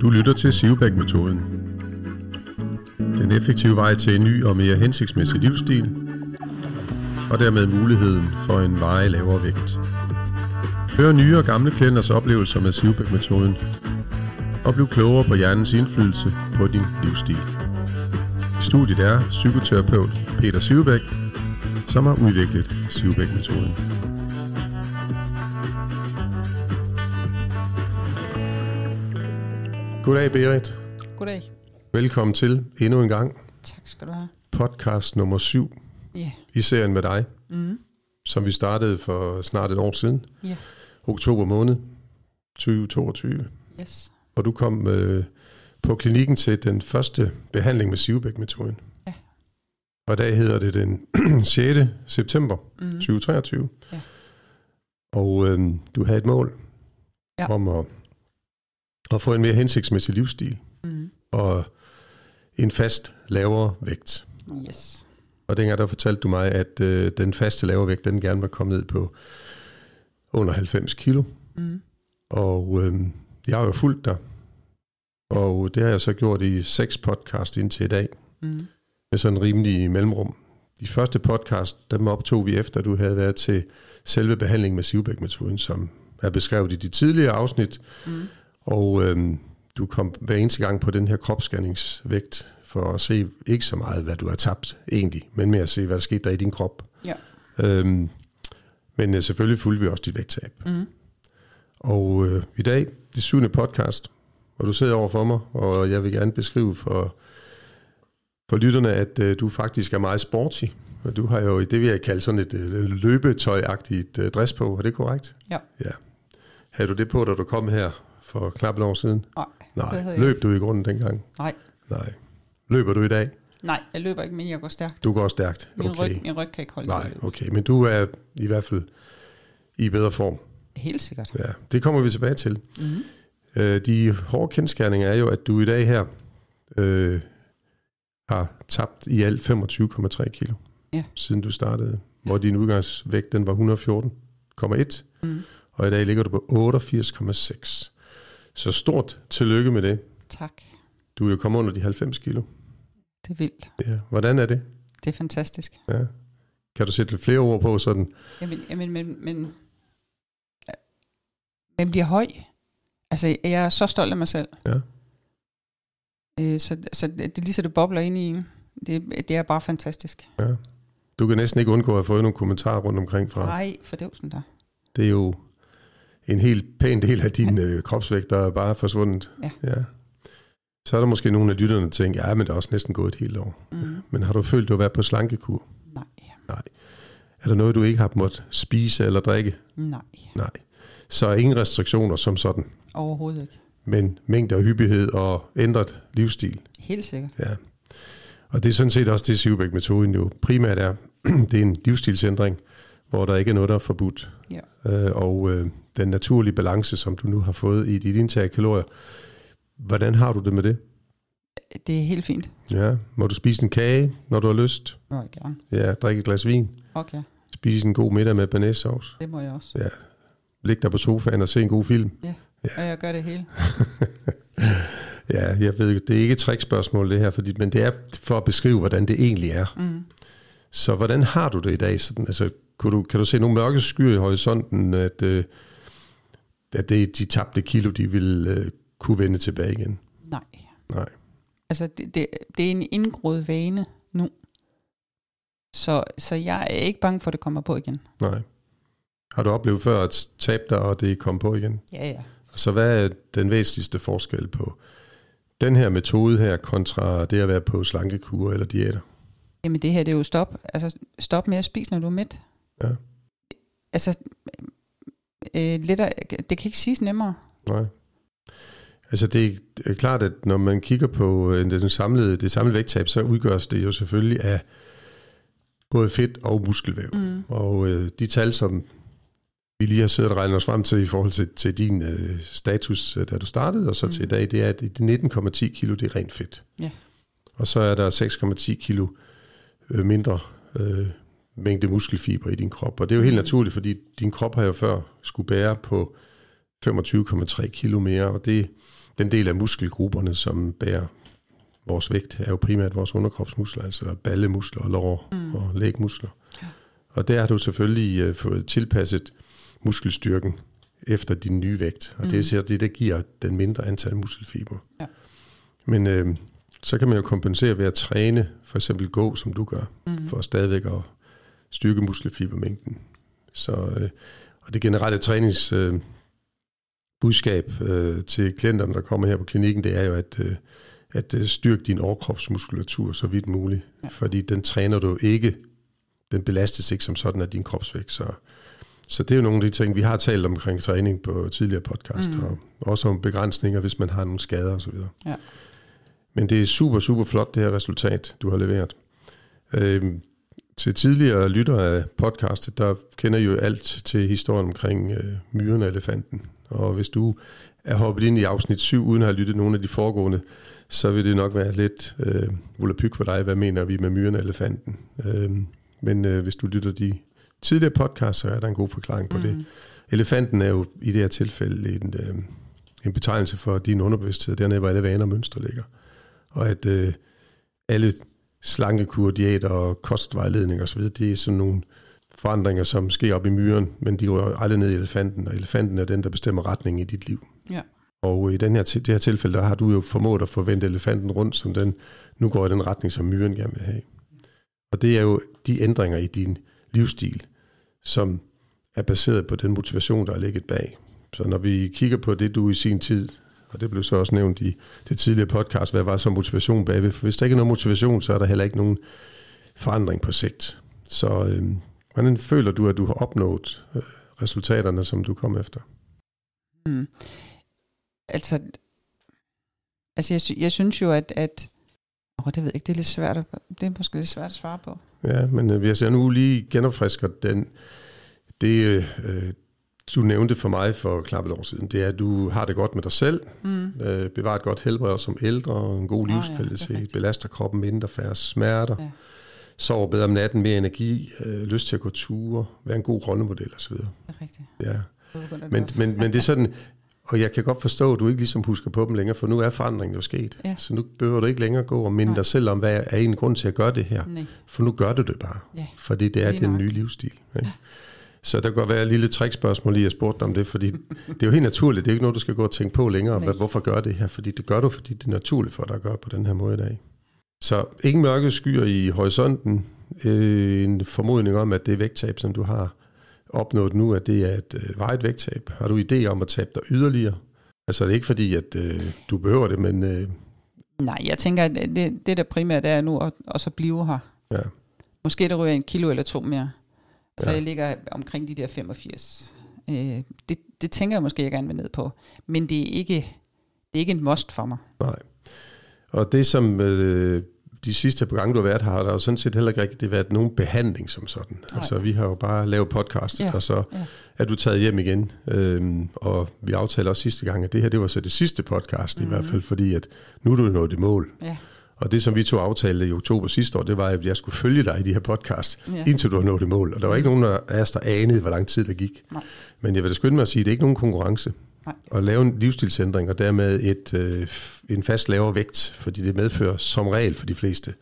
Du lytter til Sivbæk-metoden. Den effektive vej til en ny og mere hensigtsmæssig livsstil, og dermed muligheden for en veje lavere vægt. Hør nye og gamle klienters oplevelser med Sivbæk-metoden, og bliv klogere på hjernens indflydelse på din livsstil. I studiet er psykoterapeut Peter Sivbæk, som har udviklet Sivbæk-metoden. Goddag Berit. Goddag. Velkommen til endnu en gang Tak skal du have. podcast nummer 7 Ja. i serien med dig, Mm. som vi startede for snart et år siden, Ja. oktober måned 2022. Yes. Og du kom øh, på klinikken til den første behandling med Sivbæk-metoden. Ja. Og i dag hedder det den 6. september Mm. 2023. Ja. Og øh, du havde et mål Ja. om at, at få en mere hensigtsmæssig livsstil Mm. og en fast lavere vægt. Yes. Og dengang der fortalte du mig, at øh, den faste lavere vægt, den gerne var kommet ned på under 90 kilo. Mm. Og øh, jeg har jo fulgt dig. Og det har jeg så gjort i seks podcast indtil i dag, Mm. med sådan en rimelig mellemrum. De første podcast, dem optog vi efter, at du havde været til selve behandlingen med Sivbæk-metoden, som er beskrevet i de tidligere afsnit. Mm. Og øh, du kom hver eneste gang på den her kropsscanningsvægt, for at se ikke så meget, hvad du har tabt egentlig, men mere at se, hvad der skete der i din krop. Ja. Øhm, men øh, selvfølgelig fulgte vi også dit vægttab. Mm. Og øh, i dag, det syvende podcast, hvor du sidder over for mig, og jeg vil gerne beskrive for, for lytterne, at øh, du faktisk er meget sporty. Og du har jo, det vil jeg kalde sådan et øh, løbetøjagtigt øh, dress på, er det korrekt? Ja. ja. Havde du det på, da du kom her for knap et år siden? Nej. Nej. Løb du i grunden dengang? Nej. Nej. Løber du i dag? Nej, jeg løber ikke, men jeg går stærkt. Du går stærkt. Min, Okay. ryg, min ryg kan ikke holde til Nej, løbe. okay. Men du er i hvert fald i bedre form. Helt sikkert. Ja, det kommer vi tilbage til. Mm. Øh, de hårde kendskærninger er jo, at du i dag her øh, har tabt i alt 25,3 kilo, Ja. siden du startede, hvor din udgangsvægt den var 114,1, Mm. og i dag ligger du på 88,6. Så stort tillykke med det. Tak. Du er jo kommet under de 90 kilo. Det er vildt. Ja. Hvordan er det? Det er fantastisk. Ja. Kan du sætte lidt flere ord på sådan? Jamen, jamen men, men, men bliver høj. Altså, jeg er så stolt af mig selv. Ja. Øh, så, så det, er lige så det bobler ind i en. Det, det er bare fantastisk. Ja. Du kan næsten ikke undgå at fået nogle kommentarer rundt omkring fra. Nej, for det er jo sådan der. Det er jo en helt pæn del af din øh, kropsvægt, der er bare forsvundet. Ja. ja. Så er der måske nogle af lytterne, der tænker, ja, men det er også næsten gået et helt år. Mm. Men har du følt, du har været på slankekur? Nej. Nej. Er der noget, du ikke har måttet spise eller drikke? Nej. Nej. Så ingen restriktioner som sådan, Overhovedet ikke. men mængde og hyppighed og ændret livsstil. Helt sikkert. Ja. Og det er sådan set også det, Sivbæk-metoden jo primært er. det er en livsstilsændring, hvor der ikke er noget, der er forbudt. Ja. Øh, og øh, den naturlige balance, som du nu har fået i dit indtag af kalorier, hvordan har du det med det? Det er helt fint. Ja, må du spise en kage, når du har lyst? Må jeg gerne. Ja, drikke et glas vin? Okay, Spise en god middag med banæssauce? det må jeg også. Ja. Lig dig på sofaen og se en god film? Og jeg gør det hele. Ja, jeg ved det er ikke et trickspørgsmål det her, fordi, men det er for at beskrive, hvordan det egentlig er. Mm. Så hvordan har du det i dag? Sådan, altså, kunne du, kan du se nogle mørke skyer i horisonten, at, øh, at det, de tabte kilo, de vil øh, kunne vende tilbage igen? Nej. Nej. Altså, det, det, det er en indgroet vane nu. Så, så jeg er ikke bange for, at det kommer på igen. Nej. Har du oplevet før at tabe dig, og det kom på igen? Ja, ja. Så hvad er den væsentligste forskel på den her metode her, kontra det at være på slankekur eller diæter? Jamen det her, det er jo stop. Altså, stop med at spise, når du er mæt. Ja. Altså, øh, lettere, det kan ikke siges nemmere. Nej. Altså det er klart, at når man kigger på øh, den samlede, det samlede vægttab, så udgøres det jo selvfølgelig af både fedt og muskelvæv. Mm. Og øh, de tal, som vi lige har siddet og regnet os frem til i forhold til, til din øh, status, øh, da du startede, og så mm. til i dag, det er, at de 19,10 kilo, det er rent fedt. Ja. Og så er der 6,10 kilo øh, mindre øh, mængde muskelfiber i din krop. Og det er jo helt naturligt, fordi din krop har jo før skulle bære på 25,3 kilo mere, og det den del af muskelgrupperne, som bærer vores vægt, er jo primært vores underkropsmuskler, altså ballemuskler og lår mm. og lægmuskler. Ja. Og der har du selvfølgelig uh, fået tilpasset muskelstyrken efter din nye vægt, og mm. det er så det, der giver den mindre antal muskelfiber. Ja. Men øh, så kan man jo kompensere ved at træne, for eksempel gå, som du gør, mm. for stadigvæk at styrke muskelfibermængden. Så, øh, og det generelle træningsbudskab øh, øh, til klienterne, der kommer her på klinikken, det er jo at, øh, at øh, styrke din overkropsmuskulatur så vidt muligt. Ja. Fordi den træner du ikke, den belastes ikke som sådan af din kropsvægt. Så, så det er jo nogle af de ting, vi har talt omkring træning på tidligere podcast, mm. og også om begrænsninger, hvis man har nogle skader osv. Ja. Men det er super, super flot, det her resultat, du har leveret. Øhm, til tidligere lytter af podcastet, der kender I jo alt til historien omkring øh, myren og elefanten. Og hvis du er hoppet ind i afsnit 7, uden at have lyttet nogle af de foregående, så vil det nok være lidt øh, volapyk for dig, hvad mener vi med myren og elefanten. Øh, men øh, hvis du lytter de tidligere podcast, så er der en god forklaring på mm. det. Elefanten er jo i det her tilfælde en, øh, en betegnelse for din underbevidsthed, dernede hvor alle vaner og mønstre ligger. Og at øh, alle slankekur, diæter og kostvejledning osv., det er sådan nogle forandringer, som sker op i myren, men de går aldrig ned i elefanten, og elefanten er den, der bestemmer retningen i dit liv. Ja. Og i den her, det her tilfælde, der har du jo formået at forvente elefanten rundt, som den nu går i den retning, som myren gerne vil have. Og det er jo de ændringer i din livsstil, som er baseret på den motivation, der er ligget bag. Så når vi kigger på det, du i sin tid og det blev så også nævnt i det tidligere podcast, hvad var så motivation bagved? For hvis der ikke er nogen motivation, så er der heller ikke nogen forandring på sigt. Så øh, hvordan føler du, at du har opnået øh, resultaterne, som du kom efter? Mm. Altså, altså jeg, jeg synes jo, at, at åh, det ved jeg ikke, det er lidt svært at, det er måske lidt svært at svare på. Ja, men øh, hvis jeg nu lige genopfrisker den, det, øh, du nævnte for mig for knap et år siden, det er, at du har det godt med dig selv, mm. øh, bevarer et godt helbred som ældre, en god livskvalitet, oh, ja, belaster kroppen mindre, færre smerter, ja. sover bedre om natten, mere energi, øh, lyst til at gå ture, være en god rollemodel osv. Det er rigtigt. Ja. Men, men, men det er sådan, og jeg kan godt forstå, at du ikke ligesom husker på dem længere, for nu er forandringen jo sket. Ja. Så nu behøver du ikke længere gå og minde Nej. dig selv om, hvad er en grund til at gøre det her. Nej. For nu gør du det bare. Ja. Fordi det er Lige den nok. nye livsstil. Ikke? Ja. Så der kan godt være et lille trickspørgsmål lige, at spurgte dig om det, fordi det er jo helt naturligt. Det er ikke noget, du skal gå og tænke på længere, hvad, hvorfor gør det her? Fordi det gør du, fordi det er naturligt for dig at gøre på den her måde i dag. Så ingen mørke skyer i horisonten. Øh, en formodning om, at det vægttab, som du har opnået nu, at det er et øh, vejet vægttab. Har du idé om at tabe dig yderligere? Altså det er ikke fordi, at øh, du behøver det, men... Øh... Nej, jeg tænker, at det, det der primært er nu, at, at så blive her. Ja. Måske der ryger en kilo eller to mere. Så ja. jeg ligger omkring de der 85. Øh, det, det tænker jeg måske, jeg gerne vil ned på. Men det er ikke, det er ikke en must for mig. Nej. Og det som øh, de sidste par gange, du har været her, har der jo sådan set heller ikke rigtig været nogen behandling som sådan. Nej. Altså vi har jo bare lavet podcast, ja. og så ja. er du taget hjem igen. Øhm, og vi aftalte også sidste gang, at det her det var så det sidste podcast mm-hmm. i hvert fald, fordi at nu er du nået det mål. Ja. Og det, som vi to aftalte i oktober sidste år, det var, at jeg skulle følge dig i de her podcast, ja. indtil du har nået det mål. Og der var ikke nogen af os, der anede, hvor lang tid det gik. Nej. Men jeg vil da skynde mig at sige, at det er ikke nogen konkurrence. Nej. At lave en livsstilsændring, og dermed et, øh, en fast lavere vægt, fordi det medfører som regel for de fleste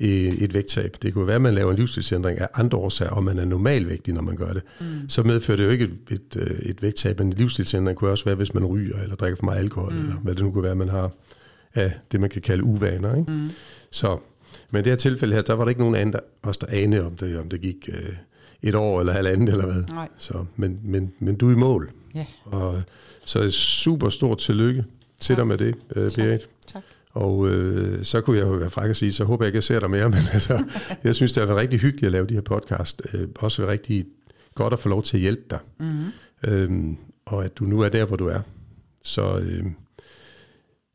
et vægttab. Det kunne være, at man laver en livsstilsændring af andre årsager, og man er normalvægtig, når man gør det. Mm. Så medfører det jo ikke et, et, øh, et vægttab, men en livsstilsændring kunne også være, hvis man ryger, eller drikker for meget alkohol, mm. eller hvad det nu kunne være, man har af det, man kan kalde uvaner. Ikke? Mm. Så, men i det her tilfælde her, der var der ikke nogen anden, der, os der anede, om det, om det gik øh, et år eller halvandet eller hvad. Nej. Så, men, men, men du er i mål. Ja. Og, så et super stort tillykke til dig med det, øh, Berit. Tak. tak. Og øh, så kunne jeg jo være fræk at sige, så håber jeg ikke, at jeg ser dig mere, men altså, jeg synes, det har været rigtig hyggeligt at lave de her podcast. Øh, også rigtig godt at få lov til at hjælpe dig. Mm-hmm. Øhm, og at du nu er der, hvor du er. Så øh,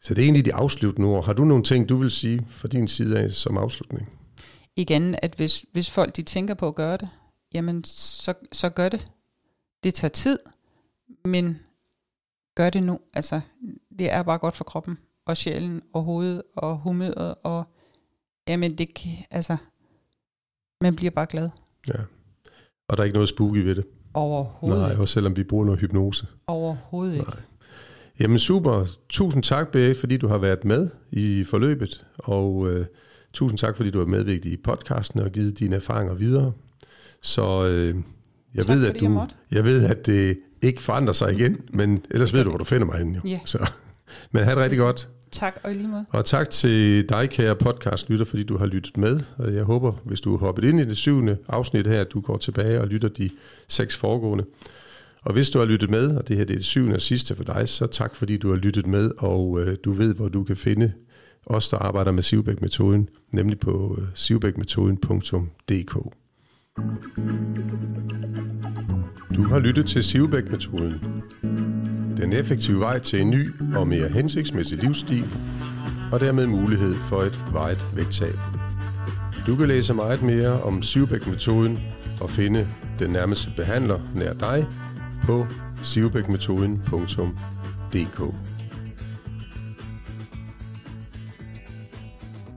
så det er egentlig de afsluttende ord. Har du nogle ting, du vil sige fra din side af som afslutning? Igen, at hvis, hvis folk de tænker på at gøre det, jamen så, så gør det. Det tager tid, men gør det nu. Altså, det er bare godt for kroppen, og sjælen, og hovedet, og humøret, og jamen det, altså, man bliver bare glad. Ja, og der er ikke noget spooky ved det? Overhovedet Nej, også selvom vi bruger noget hypnose. Overhovedet ikke. Nej. Jamen super. Tusind tak, BA, fordi du har været med i forløbet, og øh, tusind tak, fordi du har medvirket i podcasten og givet dine erfaringer videre. Så øh, jeg, Tak, ved, at jeg du, måtte. jeg ved, at det ikke forandrer sig igen, men ellers ved du, hvor du finder mig henne. Jo. Ja. Så, men have det rigtig godt. Tak og i lige måde. Og tak til dig, kære podcastlytter, fordi du har lyttet med. Og jeg håber, hvis du har hoppet ind i det syvende afsnit her, at du går tilbage og lytter de seks foregående. Og hvis du har lyttet med, og det her det er det syvende og sidste for dig, så tak fordi du har lyttet med, og øh, du ved, hvor du kan finde os, der arbejder med Sivbæk-metoden, nemlig på øh, sivbækmetoden.dk. Du har lyttet til Sivbæk-metoden. Den effektive vej til en ny og mere hensigtsmæssig livsstil, og dermed mulighed for et vejet vægttab. Du kan læse meget mere om Sivbæk-metoden og finde den nærmeste behandler nær dig på sivbækmetoden.dk.